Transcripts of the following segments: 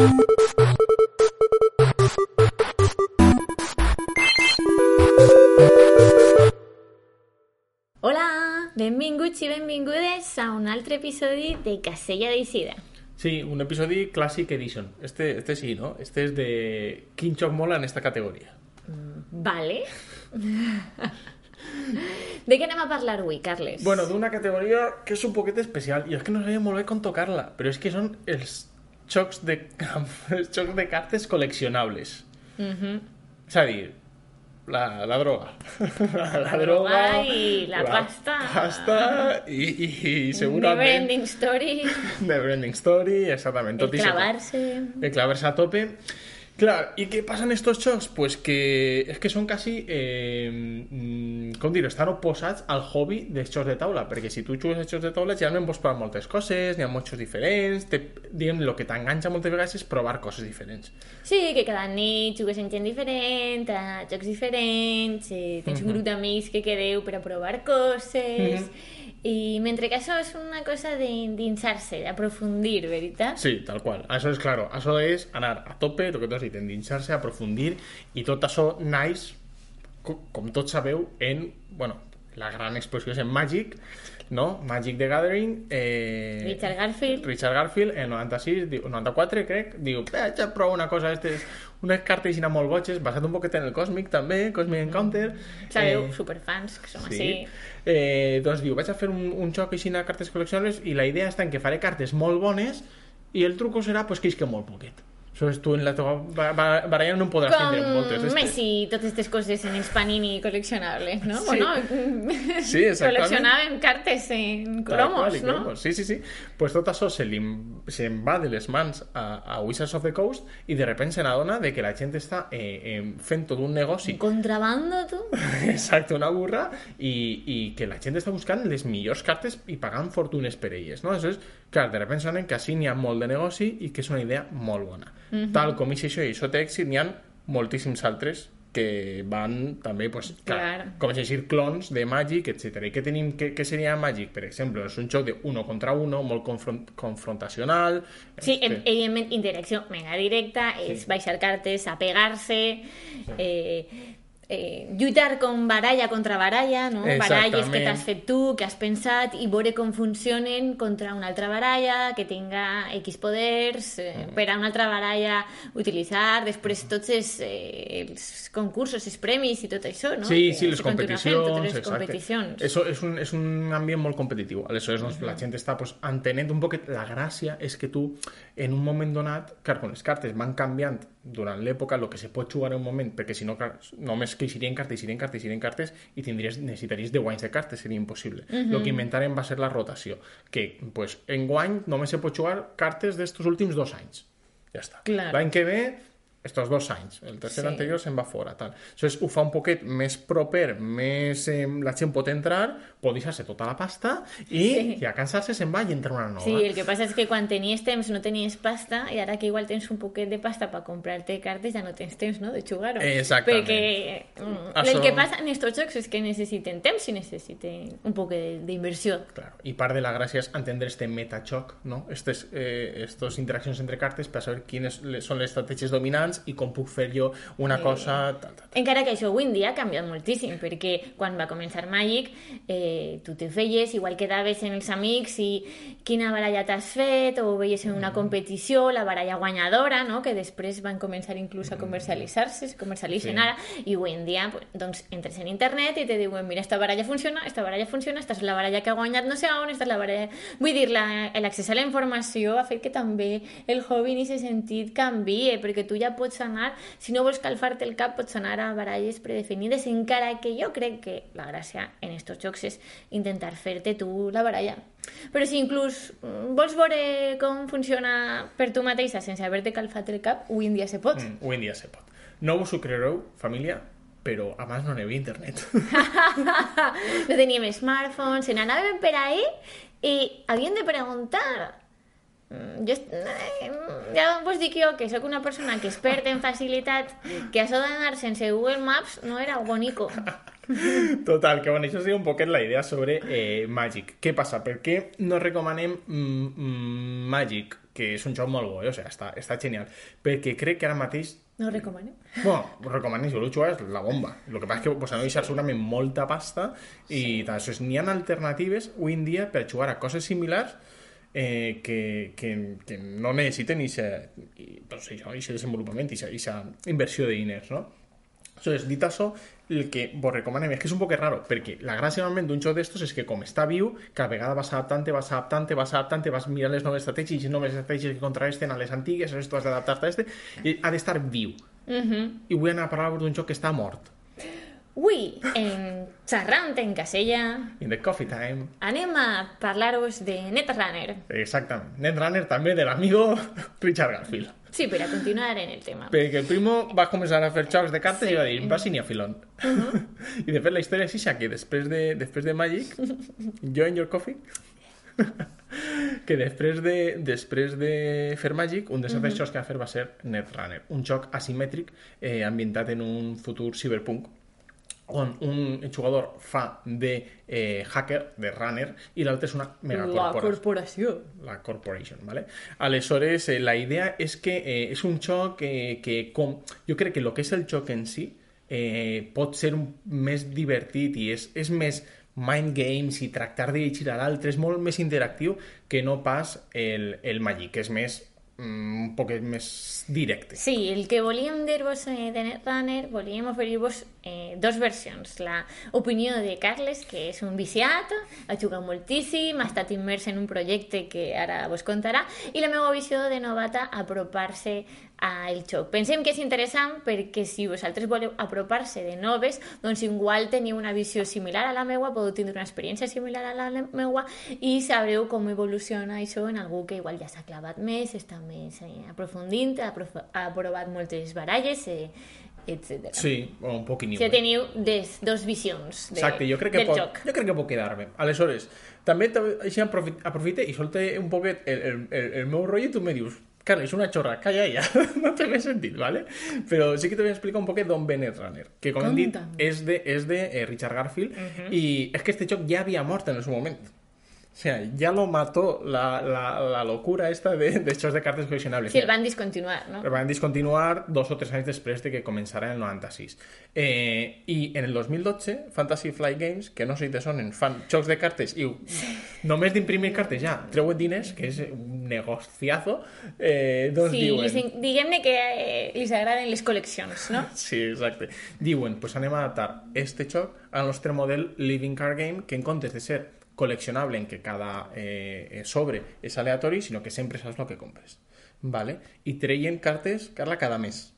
Hola, benvinguts i benvingudes a un altre episodi de Casella d'Eixida. Sí, un episodi Classic Edition. Este, este sí, ¿no? Este es de xoc mola en esta categoria. Vale. de què anem a parlar avui, Carles? Bueno, d'una categoria que és un poquet especial i és que no sabia molt bé com tocar-la, però és que són els xocs de, xocs de cartes col·leccionables. És a dir, la, la droga. La, droga i la pasta. pasta i, i, i segurament... Branding Story, The Branding Story, exactament. el Tot clavar-se... de clavarse a tope. Claro, ¿y qué pasa en estos shocks? Pues que es que son casi, eh, com dir estan oposats al hobby dels xocs de taula, perquè si tu jugues a xocs de taula generalment pots provar moltes coses, n'hi ha molts diferents, te, diguem, el que t'enganxa moltes vegades és provar coses diferents. Sí, que cada nit jugues amb gent diferent, a jocs diferents, eh, tens un grup d'amics que quedeu per a provar coses... I mentre que això és una cosa d'endinsar-se, d'aprofundir, veritat? Sí, tal qual. Això és, claro, això és anar a tope, el que tu has dit, endinsar-se, aprofundir, i tot això naix, co- com tots sabeu, en, bueno, la gran exposició és en Magic, no? Magic the Gathering. Eh, Richard Garfield. Richard Garfield, el 96, diu, 94, crec, diu, eh, ja provo una cosa, estes, unes cartes així molt boig, basat un poquet en el Cosmic també, Cosmic Encounter. Sabeu, Eh, superfans, que som Sí. així. Eh, doncs diu, vaig a fer un, un joc així de cartes col·leccionables i la idea està en que faré cartes molt bones i el truco serà pues, que isque molt poquet. És tu en la teva ba- ba- baralla no en podràs tindre moltes. Com. Messi i totes aquestes coses en els panini col·leccionables, no? Sí. Bueno, Sí, exactament. col·leccionàvem cartes en cromos, qual, no? cromos. Sí, sí, sí. Pues tot això se li se'n va de les mans a, a Wizards of the Coast i de repente se n'adona de que la gent està eh, eh, fent tot un negoci Contrabando, tu? Exacte, una burra i, i que la gent està buscant les millors cartes i pagant fortunes per elles, no? Aleshores, clar, de repente sonen que així n'hi ha molt de negoci i que és una idea molt bona. Tal com és això i això té èxit, n'hi ha moltíssims altres que van també, pues, clar, Clar. com és dir, clons de Magic, etc. I què tenim, què, què seria Magic? Per exemple, és un joc de uno contra uno, molt confront, confrontacional. Sí, este- evidentment, interacció mega directa, és baixar cartes, apegar-se, eh, eh, lluitar com baralla contra baralla, no? Baralles que t'has fet tu, que has pensat, i veure com funcionen contra una altra baralla que tinga X poders, eh, Mm. per a una altra baralla utilitzar, després tots els, eh, els concursos, els premis i tot això, no? Sí, Que sí, les fent, competicions, totes les exacte. competicions. Eso és un, és un ambient molt competitiu. Aleshores, doncs, la gent està pues, entenent un poquet... La gràcia és que tu, en un moment donat, clar, quan les cartes van canviant durant l'època, el que se pot jugar en un moment, perquè si no, clar, només que serien cartes, serien cartes, serien cartes, i tindries, necessitaries 10 anys de cartes, seria impossible. El que inventaren va ser la rotació, que pues, en guany només se pot jugar cartes d'estos últims dos anys. Ja està. L'any que ve estos dos anys. El tercer Sí. anterior se'n va fora. Tal. Aleshores, ho fa un poquet més proper, més eh, la gent pot entrar, pot deixar-se tota la pasta i, Sí. i a cansar-se se'n va i entra una nova. Sí, el que passa és que quan tenies temps no tenies pasta i ara que igual tens un poquet de pasta per comprar-te cartes ja no tens temps, no?, de jugar-ho. Exactament. Perquè mm, Això- el que passa en estos jocs és que necessiten temps i necessiten un poc de- d'inversió. Claro. I part de la gràcia és entendre este metachoc, no? Estes, eh, estos interaccions entre cartes per saber quines són les estratègies dominants i com puc fer jo una Sí. cosa... Tal, tal. Encara que això avui en dia ha canviat moltíssim, perquè quan va començar Magic eh, tu te feies, igual quedaves en els amics i quina baralla t'has fet, o veies en una competició la baralla guanyadora, no? que després van començar inclús a comercialitzar-se, es comercialitzen Sí. ara, i avui en dia doncs, entres en internet i te diuen, mira, esta baralla funciona, esta baralla funciona, esta és la baralla que ha guanyat no sé on, esta és la baralla... Vull dir, la- l'accés a la informació ha fet que també el hobby en aquest sentit canvie, perquè tu ja pots anar, si no vols calfar-te el cap, pots anar a baralles predefinides, encara que jo crec que la gràcia en estos jocs és intentar fer-te tu la baralla. Però si inclús mm, vols veure com funciona per tu mateixa sense haver-te calfat el cap, avui en dia se pot. Mm, avui en dia se pot. No vos ho creureu, família, però abans no n'hi havia internet. no teníem smartphones, se n'anàvem per ahí i havien de preguntar. Mm, Jo, eh, ja vos dic jo que sóc una persona que experta en facilitat, que això d'anar sense Google Maps no era bonico. Total, que bueno, això seria un poquet la idea sobre eh, Magic. Què passa? Per què no recomanem mm, mm, Magic? que és un joc molt bo, eh? o sigui, està, està genial. Perquè crec que ara mateix No ho recomano. Bueno, ho recomano, si voleu jugar és la bomba. El que passa és que pues, de deixar segurament molta pasta i tal. Això és, n'hi ha alternatives avui en dia per jugar a coses similars eh, que, que, que no necessiten aquest pues, això, això desenvolupament, aquesta inversió de diners, no? Entonces, dit això, el que vos recomanem és que és un poc raro, perquè la gràcia normalment d'un joc d'estos és que com està viu, cada vegada vas adaptant, vas adaptant, vas adaptant, vas mirant les noves estratègies, les noves estratègies que contraresten a les antigues, aleshores tu has d'adaptar-te a este, i ha d'estar viu. I vull anar a parlar d'un joc que està mort. Ui, en xerrant en casella, In the coffee time. anem a parlar-vos de Netrunner. Exactament. Netrunner també de l'amigo Richard Garfield. Sí, per a continuar en el tema. Perquè el primo va començar a fer jocs de cartes Sí. i va dir, va sinir a filón. I de fet la història és això, que després de, després de Magic, Join Your Coffee, que després de, després de fer Magic, un dels altres jocs que va fer va ser Netrunner, un joc asimètric eh, ambientat en un futur cyberpunk on un jugador fa de eh, hacker, de runner, i l'altre és una megacorporació corporació. la Corporation, ¿vale? Aleshores, eh, la idea és que eh, és un joc que, que com... Jo crec que el que és el joc en si eh, pot ser un, més divertit i és, és més mind games i tractar de llegir a l'altre, és molt més interactiu que no pas el, el Magic, és més un poquet més. Sí, el que volíem dir-vos eh, de Netrunner, volíem oferir-vos eh, dos versions. La opinió de Carles, que és un viciat, ha jugat moltíssim, ha estat immers en un projecte que ara vos contarà, i la meva visió de novata, apropar-se al joc. Pensem que és interessant perquè si vosaltres voleu apropar-se de noves, doncs igual teniu una visió similar a la meua, podeu tindre una experiència similar a la meua i sabreu com evoluciona això en algú que igual ja s'ha clavat més, està més eh, aprofundint, ha, ha provat moltes baralles, eh, etc. Sí, o un poc Si new. teniu des, dos visions de, Exacte, jo crec que del pot, joc. jo crec que pot quedar bé. Aleshores, també, també així aprofite, aprofite i solte un poquet el, el, el, el meu rotllo i tu me dius, Carles, una xorra, calla ja, no té més sentit, ¿vale? Però sí que te voy a explicar un poquet d'on ve Netrunner, que com hem dit, Conta'm. és de, és de eh, Richard Garfield, i és que este joc ja havia mort en el seu moment. O sea, ya lo mató la, la, la locura esta de, de jocs de cartes coleccionables. Si el van discontinuar, no? El van discontinuar dos o tres anys després de que començara el 96. Eh, I en el 2012, Fantasy Flight Games, que no sé si sonen, fan jocs de cartes i només d'imprimir cartes ja treuen diners, que és un negociazo, eh, doncs Sí, diuen... diguem-ne que eh, li agraden les col·leccions, no? Sí, exacte. Diuen, pues anem a adaptar este joc al nostre model Living Card Game, que en comptes de ser col·leccionable en que cada eh, sobre és aleatori, sinó que sempre saps el que compres. Vale? I treien cartes, Carla, cada mes.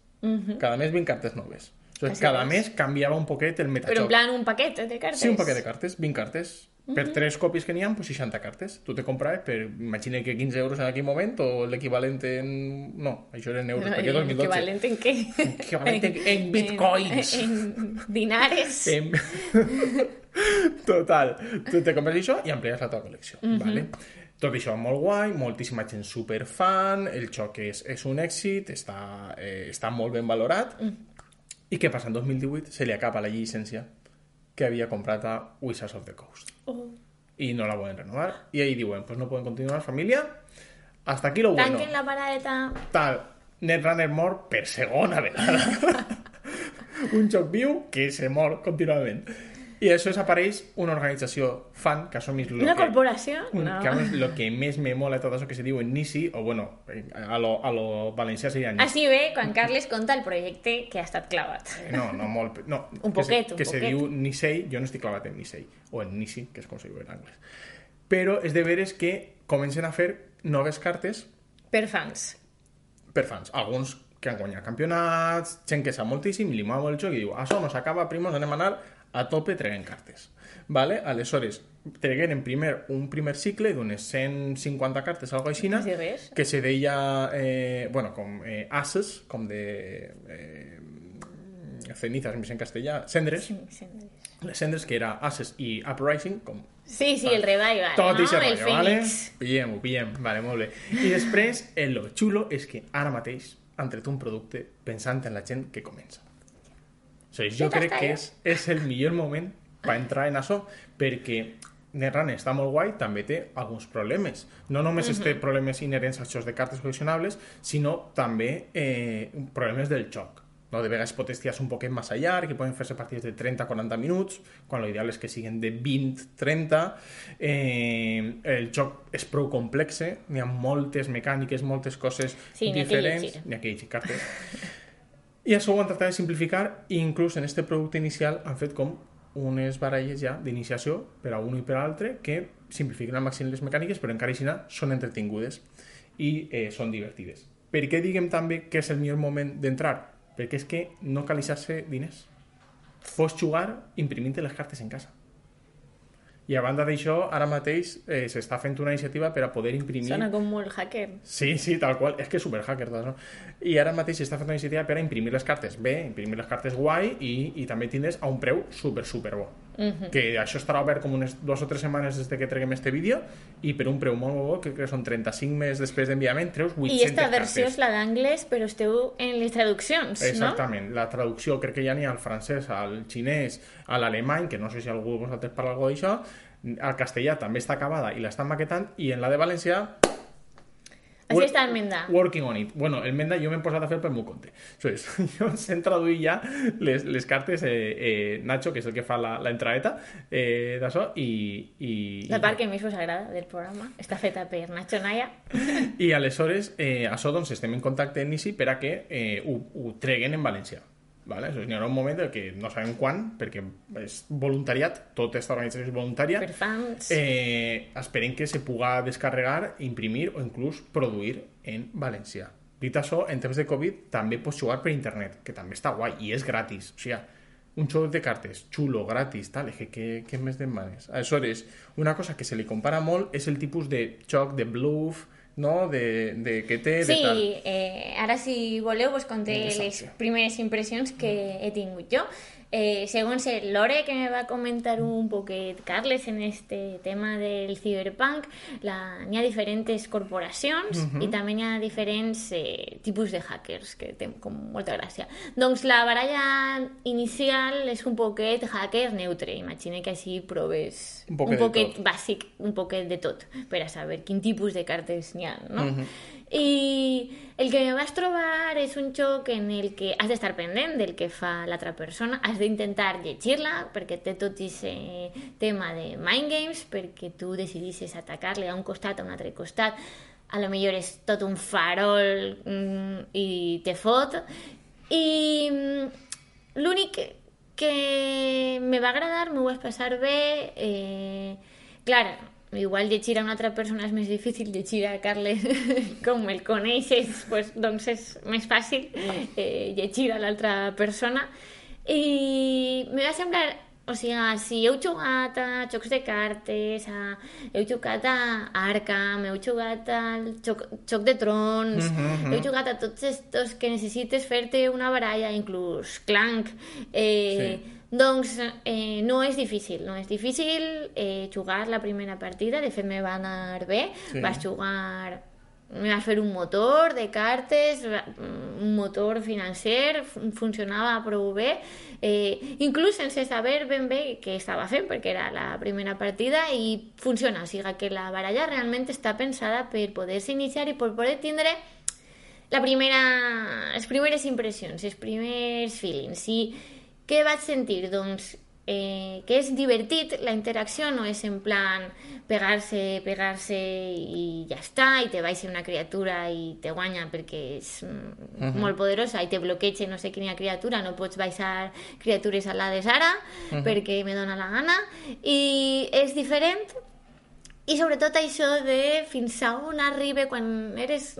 Cada mes 20 cartes noves. Entonces, cada mes canviava un poquet el Però metajoc. en plan un paquet de cartes. Sí, un paquet de cartes, 20 cartes. Per tres copies que n'hi ha, pues 60 cartes. Tu te compraves per, imagina que 15 euros en aquell moment, o l'equivalent en... No, això era en euros, No, perquè 2012. equivalent en què? Equivalent en- en bitcoins. En, en dinares. Em... Total. Tu te compres això i amplies la teva col·lecció. vale? Tot això molt guai, moltíssima gent superfan, el joc és, és un èxit, està, eh, està molt ben valorat. I què passa? En 2018 se li acaba la llicència que havia comprat a Wizards of the Coast. Oh. I no la poden renovar. I ahí diuen, pues no poden continuar, familia. Hasta aquí lo bueno. Tanquen la paradeta. Tal, Netrunner mor per segona vegada. un joc viu que se mor contínuament. I això apareix una organització fan, que som lo Una que, corporació? un, No. que a més, lo que més me mola tot això que se diu en Nisi, o bueno, a lo, a lo valencià seria Nisi. Així ve quan Carles conta el projecte que ha estat clavat. No, no, molt... No, Un que poquet, se, un que se poquet. diu Nisei, jo no estic clavat en Nisei, o en Nisi, que és com se diu en anglès. Però és de veres que comencen a fer noves cartes Per fans. per fans. Alguns que han guanyat campionats, gent que sap moltíssim, li mola molt el joc i diu, això no s'acaba, primos, anem a anar a tope traient cartes. Vale? Aleshores, tragueren primer un primer cicle d'unes 150 cartes, algo així, que se deia, eh, bueno, com eh, asses, com de eh, cenizas, més en castellà, cendres, Sí, les cendres que era asses i uprising, com Sí, sí, el revival, tot no? i el rotllo, vale? Fènix. Pillem-ho, pillem, vale, molt bé. I després, el lo xulo és que ara mateix han tret un producte pensant en la gent que comença. O sigui, jo crec que és, és el millor moment per entrar en això, perquè Netrunner està molt guai, també té alguns problemes. No només uh -huh. té problemes inherents als jocs de cartes col·leccionables, sinó també eh, problemes del joc. No? De vegades pot estirar un poquet massa llarg, que poden fer-se partides de 30-40 minuts, quan l'ideal és que siguin de 20-30. Eh, el joc és prou complex, n'hi ha moltes mecàniques, moltes coses Sí, diferents. N'hi ha que llegir cartes. I això ho han tractat de simplificar i inclús en este producte inicial han fet com unes baralles ja d'iniciació per a un i per a l'altre que simplifiquen al màxim les mecàniques però encara així són entretingudes i eh, són divertides. Per què diguem també que és el millor moment d'entrar? Perquè és que no cal diners. Pots jugar imprimint les cartes en casa. I a banda d'això, ara mateix eh, s'està fent una iniciativa per a poder imprimir... Sona com molt hacker. Sí, sí, tal qual. És que és superhacker, tot això. I ara mateix s'està fent una iniciativa per a imprimir les cartes bé, imprimir les cartes guai i, i també tindre's a un preu super, super bo. Uh -huh. Que això estarà obert com unes dues o tres setmanes des de que treguem este vídeo i per un preu molt bo, que, que són 35 mesos després d'enviament, treus 800 I esta versió cartes. és la d'anglès, però esteu en les traduccions, no? Exactament. La traducció crec que ja n'hi ha al francès, al xinès, a l'alemany, que no sé si algú de vosaltres parla alguna d'això, al castellà també està acabada i l'estan maquetant, i en la de valencià Així està el Menda. Working on it. Bueno, el Menda jo m'he posat a fer pel meu compte. És, jo sé traduir ja les, les cartes, eh, eh, Nacho, que és el que fa la, la entraeta eh, d'això, i, i, La part que més us agrada del programa està feta per Nacho Naya. i aleshores eh, això doncs estem en contacte en ICI per a que eh, ho, ho treguen en valencià. Vale? Això, hi haurà un moment en què no sabem quan, perquè és voluntariat, tota aquesta organització és voluntària, Per fans. eh, esperem que se puga descarregar, imprimir o inclús produir en valencià. Dit això, en temps de Covid també pots jugar per internet, que també està guai i és gratis. O sigui, un joc de cartes xulo, gratis, tal, que què, què més demanes? Aleshores, una cosa que se li compara molt és el tipus de joc de bluff, no? de, de que té, de tal. Sí, eh, ara si voleu vos conté Exacte. les primeres impressions que he tingut jo. Eh, segons el lore que me va comentar un poquet Carles en este tema del cyberpunk, la- n'hi ha diferents corporacions i també n'hi ha diferents eh, tipus de hackers, que té com molta gràcia. Doncs la baralla inicial és un poquet hacker neutre, imagina que així proves Un un poquet bàsic, un poquet de tot, per a saber quin tipus de cartes n'hi ha, no? I el que vas trobar és un joc en el que has d'estar pendent del que fa l'altra persona, has d'intentar llegir-la, perquè té tot aquest tema de mind games, perquè tu decidissis atacar-li a un costat, a un altre costat, a lo millor és tot un farol mm, i te fot. I mm, l'únic que me va agradar, m'ho vaig passar bé, eh, clar, igual llegir a una altra persona és més difícil, llegir a Carles com el coneixes, pues, doncs és més fàcil eh, llegir a l'altra persona. I me va semblar o sigui, si heu jugat a jocs de cartes, a... heu jugat a Arkham, heu jugat al joc, joc de trons, heu jugat a tots estos que necessites fer-te una baralla, inclús Clank, eh, Sí. Doncs eh, no és difícil, no és difícil eh, jugar la primera partida, de fet me va anar bé, Sí. vas jugar me vas fer un motor de cartes, un motor financer, fun- funcionava prou bé, eh, inclús sense saber ben bé què estava fent, perquè era la primera partida i funciona, o sigui que la baralla realment està pensada per poder-se iniciar i per poder tindre la primera, les primeres impressions, els primers feelings. I què vaig sentir? Doncs eh, que és divertit, la interacció no és en plan pegar-se, pegar-se i ja està, i te baixa una criatura i te guanya perquè és mm, molt poderosa i te bloqueja no sé quina criatura, no pots baixar criatures alades ara perquè me dóna la gana. I és diferent i sobretot això de fins a on arriba quan eres...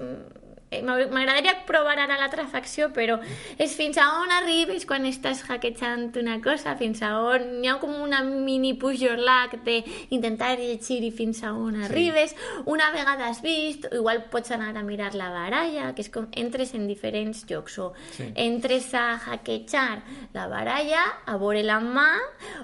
eh, m'agrad- M'agradaria provar ara l'altra facció, però és fins a on arribes quan estàs hackejant una cosa, fins a on hi ha com una mini push your luck d'intentar llegir i fins a on arribes. Una vegada has vist, igual pots anar a mirar la baralla, que és com entres en diferents llocs, o Sí. entres a hackejar la baralla, a veure la mà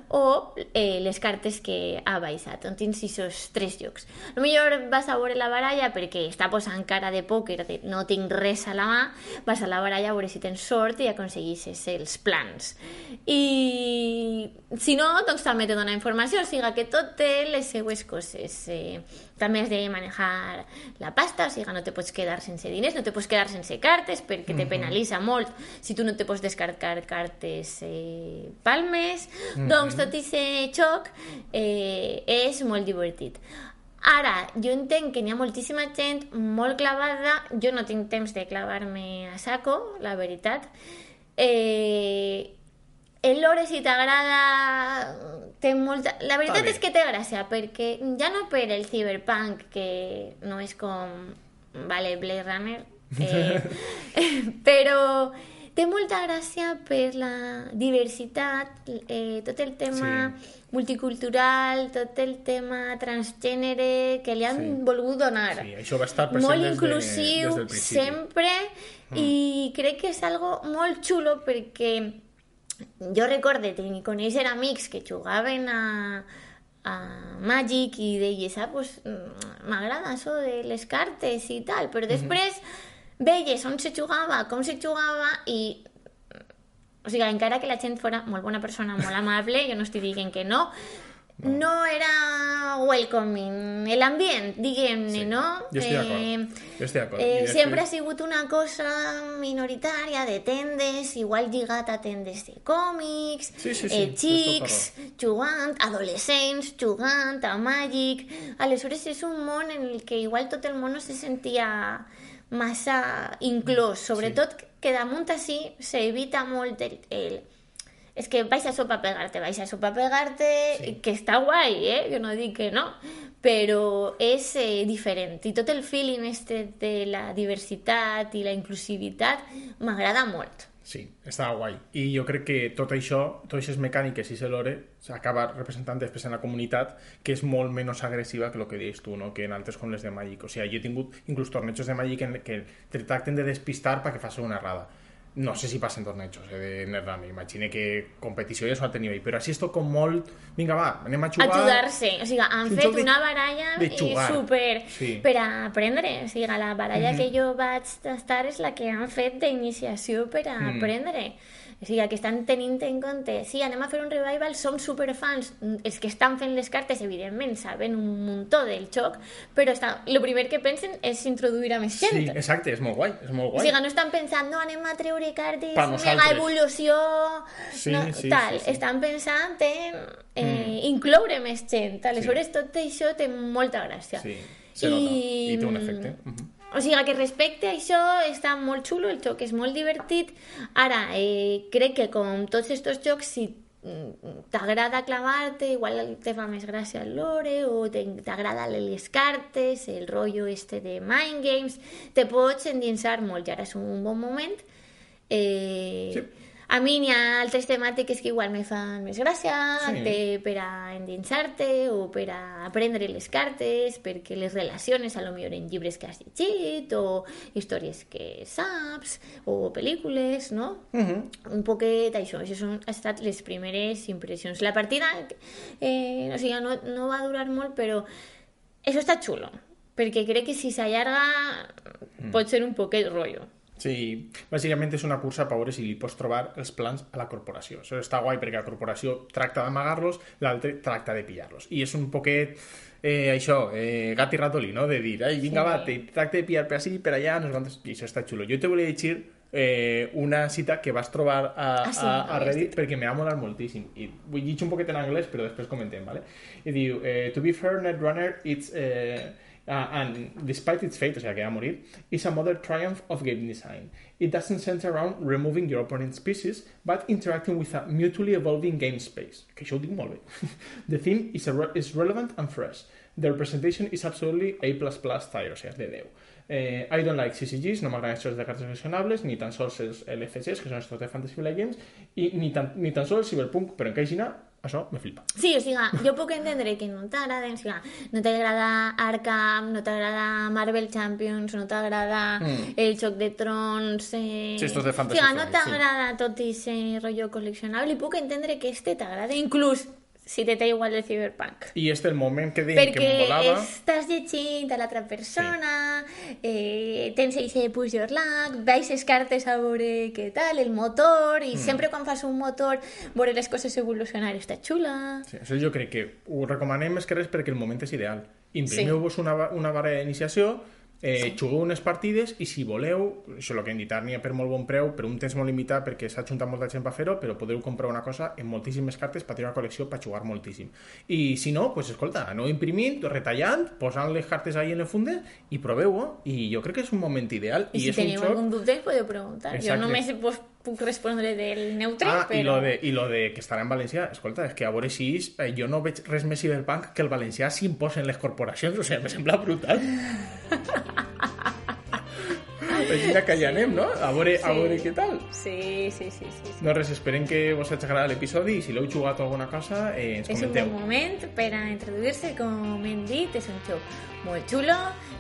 o eh, les cartes que ha baixat. On tens aquests tres llocs. A millor vas a veure la baralla perquè està posant cara de pòquer, de no no tinc res a la mà, vas a la baralla a veure si tens sort i aconseguixes els plans. I si no, doncs també te dona informació, o sigui que tot té les seues coses. Eh, també has de manejar la pasta, o sigui no te pots quedar sense diners, no te pots quedar sense cartes perquè te penalitza molt si tu no te pots descartar cartes eh, palmes. Doncs tot aquest xoc eh, és molt divertit. Ara, jo entenc que n'hi ha moltíssima gent molt clavada, jo no tinc temps de clavar-me a saco, la veritat. Eh, el lore, si t'agrada, té molta... La veritat és que té gràcia, perquè ja no per el cyberpunk, que no és com... Vale, Blade Runner, eh, però té molta gràcia per la diversitat, eh, tot el tema Sí. Multicultural, tot el tema transgènere que li han Sí. volgut donar. Sí, això va estar present molt des de- inclusiu des del sempre i crec que és algo molt xulo perquè jo recorde tenir conèixer amics que jugaven a, a Magic i deies, ah, pues mm, m'agrada això de les cartes i tal, però després veies on se jugava, com se jugava i o sigui, encara que la gent fora molt bona persona, molt amable, jo no estic dient que no, no, era welcoming l'ambient, diguem-ne, Sí, no? jo estic d'acord. Jo estic d'acord. I Eh, després- sempre ha sigut una cosa minoritària de tendes, igual lligat a tendes de còmics, Sí, sí, sí, eh, xics, jugant, adolescents, jugant a Magic... Aleshores és un món en el que igual tot el món no se sentia massa inclòs, sobretot que damunt així s'evita molt el, el és que vais a sopa a pegarte, vais a sopa a pegarte, Sí. que està guai, eh? Jo no dic que no, però és eh, diferent. I tot el feeling este de la diversitat i la inclusivitat m'agrada molt. Sí, estava guai. I jo crec que tot això, totes aquestes mecàniques i se lore s'acaba representant després en la comunitat que és molt menys agressiva que el que dius tu, no? que en altres com les de Magic. O sigui, jo he tingut inclús tornejos de Magic en què te tracten de despistar perquè faci una errada. No sé si passen tornejos eh, de Netrunner, imagine que competició ja s'ho ha tenit però així esto com molt... Vinga, va, anem a jugar... Ajudar-se. O sigui, han És fet de- una baralla de i jugar. super Sí. per a aprendre. O sigui, la baralla que jo vaig tastar és la que han fet d'iniciació per a Mm. aprendre. O sigui, que estan tenint en compte, sí, anem a fer un revival, som superfans, els que estan fent les cartes, evidentment, saben un muntó del xoc, però està, el primer que pensen és introduir a més Sí, gent. exacte, és molt guai, és molt O guai. sigui, no estan pensant, no, anem a treure cartes, mega evolució, Sí, no, sí, tal. sí, sí. Estan pensant en eh, incloure més gent. Aleshores, tot això té molta gràcia. Sí, se nota. I té un efecte. Mhm. O sigui, que respecte a això està molt xulo, el joc és molt divertit. Ara, eh, crec que com tots estos jocs, si mm, t'agrada clavar-te, igual te fa més gràcia el lore, o t'agrada les cartes, el rotllo este de mind games, te pots endinsar molt, i ara és un bon moment. Eh, Sí. A mi n'hi ha altres temàtiques que igual me fan més gràcia Sí. de, per a endinsar-te o per a aprendre les cartes, perquè les relaciones a lo millor en llibres que has llegit o històries que saps o pel·lícules, no? Mhm. Un poquet això, això són, han estat les primeres impressions. La partida, eh, o sigui, no, no va durar molt, però això està xulo, perquè crec que si s'allarga pot ser un poquet rotllo. Sí, bàsicament és una cursa per veure si li pots trobar els plans a la corporació. Això està guai perquè la corporació tracta d'amagar-los, l'altre tracta de pillar-los. I és un poquet, eh, això, eh, gat i ratolí, no? De dir, ai, vinga, Sí. va, te tracta de pillar per ací, per allà, no sé quantos... I això està xulo. Jo te volia llegir eh, una cita que vas trobar a, Ah, sí, a, a Reddit perquè m'ha molat moltíssim. I vull llegir un poquet en anglès, però després comentem, ¿vale? I diu, eh, to be fair, Netrunner, it's... Eh, uh, and despite its fate, o sea, que va morir, is a modern triumph of game design. It doesn't center around removing your opponent's pieces, but interacting with a mutually evolving game space. Que això ho dic molt bé. The theme is, re is relevant and fresh. The representation is absolutely A++ style, o sigui, de 10. Eh, I don't like CCGs, no m'agraden els de cartes coleccionables, ni tan sols els LCGs, que són els de Fantasy Flight Games, i ni tan, ni tan sols Cyberpunk, però en Caixina, això me flipa. Sí, o sigui, jo puc entendre que no t'agraden, o sigui, no t'agrada Arkham, no t'agrada Marvel Champions, no t'agrada Mm. el Joc de Trons... Eh... Sí, estos de Fantasy o sigui, no t'agrada tot ese rotllo col·leccionable i puc entendre que este t'agrada, inclús si te té igual el Cyberpunk. I este el moment que deien que em Perquè volava... estàs llegint a l'altra persona, eh, tens eixe push your luck, baixes cartes a veure què tal, el motor, Mm. i sempre quan fas un motor, veure les coses evolucionar està xula. Sí, això jo crec que ho recomanem més que res perquè el moment és ideal. Imprimiu-vos una, ba- una barra d'iniciació, eh, jugueu unes partides i si voleu, això el que hem dit, n'hi ha per molt bon preu, per un temps molt limitat perquè s'ha juntat molta gent per fer-ho, però podeu comprar una cosa en moltíssimes cartes per tenir una col·lecció per jugar moltíssim. I si no, pues escolta, aneu imprimint, retallant, posant les cartes ahí en el funde i proveu-ho i jo crec que és un moment ideal I, i, si és un teniu joc... algun dubte, podeu preguntar. Exacte. Jo només pues, puc respondre del neutre, Ah, i però... lo, de, i lo de que estarà en valencià, escolta, és que a veure si és, eh, jo no veig res més ciberpunk que el valencià s'imposen les corporacions, o sigui, me sembla brutal. Així que ja anem, no? A veure, a Sí. veure què tal. Sí, sí, sí, sí. sí. No res, esperem que vos hagi agradat l'episodi i si l'heu jugat a alguna cosa, eh, ens És un comenteu. bon moment per a introduir-se, com hem dit, és un joc molt xulo,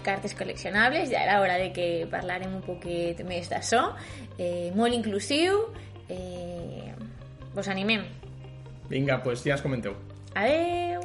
cartes col·leccionables, ja era hora de que parlarem un poquet més d'això, eh, molt inclusiu, eh, vos animem. Vinga, pues ja ens comenteu. Adeu!